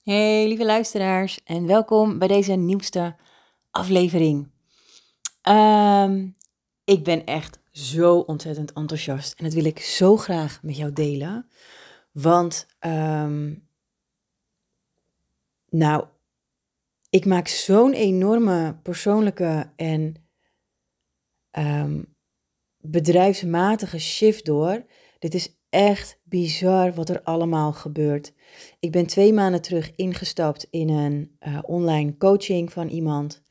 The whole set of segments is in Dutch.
Hey lieve luisteraars en welkom bij deze nieuwste aflevering. Ehm, ik ben echt zo ontzettend enthousiast en dat wil ik zo graag met jou delen. Want, ehm, nou, ik maak zo'n enorme persoonlijke en um, bedrijfsmatige shift door. Dit is echt bizar wat er allemaal gebeurt. Ik ben twee maanden terug ingestapt in een uh, online coaching van iemand.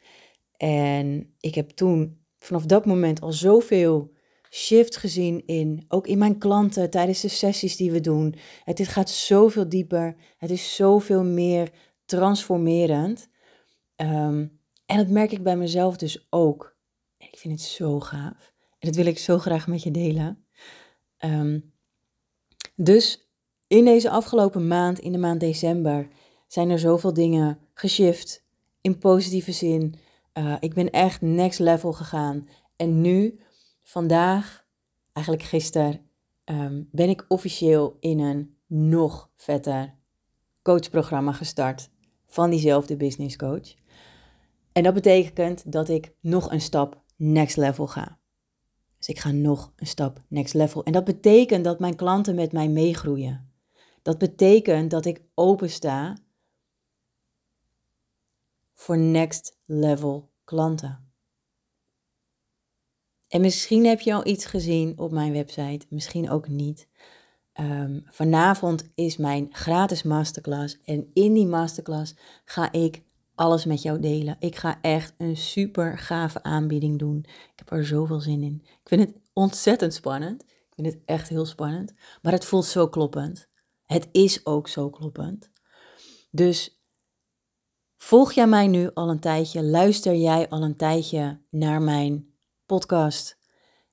En ik heb toen vanaf dat moment al zoveel shift gezien in, ook in mijn klanten tijdens de sessies die we doen. Het dit gaat zoveel dieper. Het is zoveel meer transformerend. Um, en dat merk ik bij mezelf dus ook. En ik vind het zo gaaf. En dat wil ik zo graag met je delen. Um, dus in deze afgelopen maand, in de maand december, zijn er zoveel dingen geshift. In positieve zin. Uh, ik ben echt next level gegaan. En nu, vandaag, eigenlijk gisteren, um, ben ik officieel in een nog vetter coachprogramma gestart van diezelfde business coach. En dat betekent dat ik nog een stap next level ga. Dus ik ga nog een stap next level. En dat betekent dat mijn klanten met mij meegroeien. Dat betekent dat ik open sta voor next level klanten. En misschien heb je al iets gezien op mijn website, misschien ook niet. Um, vanavond is mijn gratis masterclass en in die masterclass ga ik alles met jou delen. Ik ga echt een super gave aanbieding doen. Ik heb er zoveel zin in. Ik vind het ontzettend spannend. Ik vind het echt heel spannend. Maar het voelt zo kloppend. Het is ook zo kloppend. Dus volg jij mij nu al een tijdje? Luister jij al een tijdje naar mijn podcast?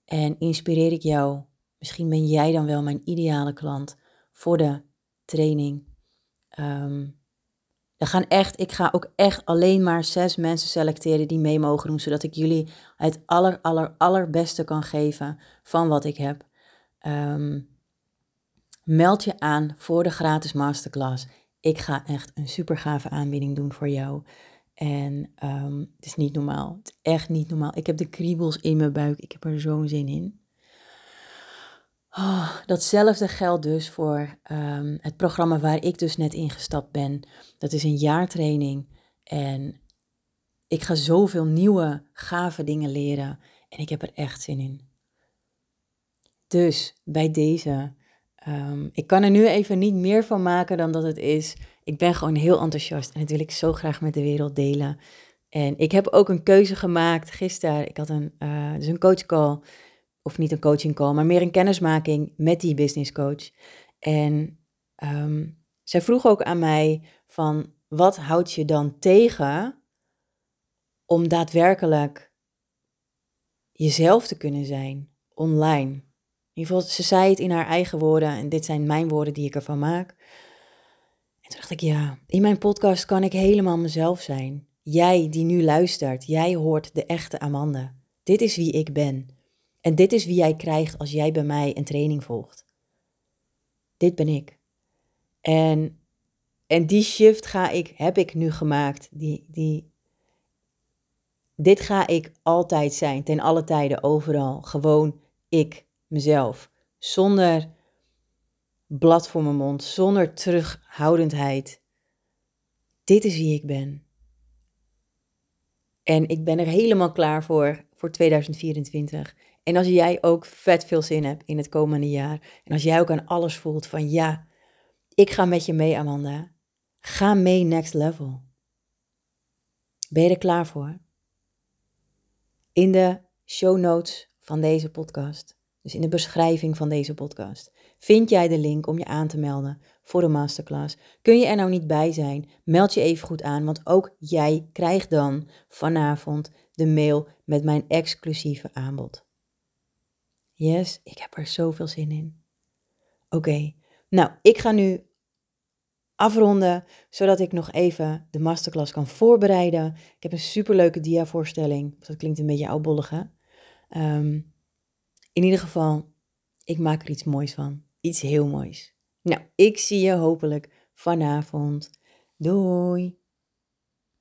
En inspireer ik jou? Misschien ben jij dan wel mijn ideale klant voor de training. Um, we gaan echt, ik ga ook echt alleen maar zes mensen selecteren die mee mogen doen, zodat ik jullie het aller, aller, allerbeste kan geven van wat ik heb. Um, meld je aan voor de gratis masterclass. Ik ga echt een super gave aanbieding doen voor jou. En um, het is niet normaal. Het is echt niet normaal. Ik heb de kriebels in mijn buik. Ik heb er zo'n zin in. Oh, datzelfde geldt dus voor um, het programma waar ik dus net ingestapt ben. Dat is een jaartraining en ik ga zoveel nieuwe, gave dingen leren en ik heb er echt zin in. Dus bij deze, um, ik kan er nu even niet meer van maken dan dat het is. Ik ben gewoon heel enthousiast en dat wil ik zo graag met de wereld delen. En ik heb ook een keuze gemaakt gisteren. Ik had een, uh, dus een coachcall of niet een coaching call, maar meer een kennismaking met die business coach. En um, zij vroeg ook aan mij van wat houd je dan tegen om daadwerkelijk jezelf te kunnen zijn online. In ieder geval, ze zei het in haar eigen woorden en dit zijn mijn woorden die ik ervan maak. En toen dacht ik, ja, in mijn podcast kan ik helemaal mezelf zijn. Jij die nu luistert, jij hoort de echte Amanda. Dit is wie ik ben. En dit is wie jij krijgt als jij bij mij een training volgt. Dit ben ik. En, en die shift ga ik, heb ik nu gemaakt. Die, die, dit ga ik altijd zijn, ten alle tijden, overal. Gewoon ik, mezelf. Zonder blad voor mijn mond, zonder terughoudendheid. Dit is wie ik ben. En ik ben er helemaal klaar voor, voor 2024. En als jij ook vet veel zin hebt in het komende jaar. En als jij ook aan alles voelt van ja, ik ga met je mee, Amanda. Ga mee next level. Ben je er klaar voor? In de show notes van deze podcast, dus in de beschrijving van deze podcast, vind jij de link om je aan te melden voor de masterclass. Kun je er nou niet bij zijn? Meld je even goed aan, want ook jij krijgt dan vanavond de mail met mijn exclusieve aanbod. Yes, ik heb er zoveel zin in. Oké, nou, ik ga nu afronden, zodat ik nog even de masterclass kan voorbereiden. Ik heb een superleuke dia-voorstelling. Dat klinkt een beetje oudbollig, hè? Um, in ieder geval, ik maak er iets moois van. Iets heel moois. Nou, ik zie je hopelijk vanavond. Doei!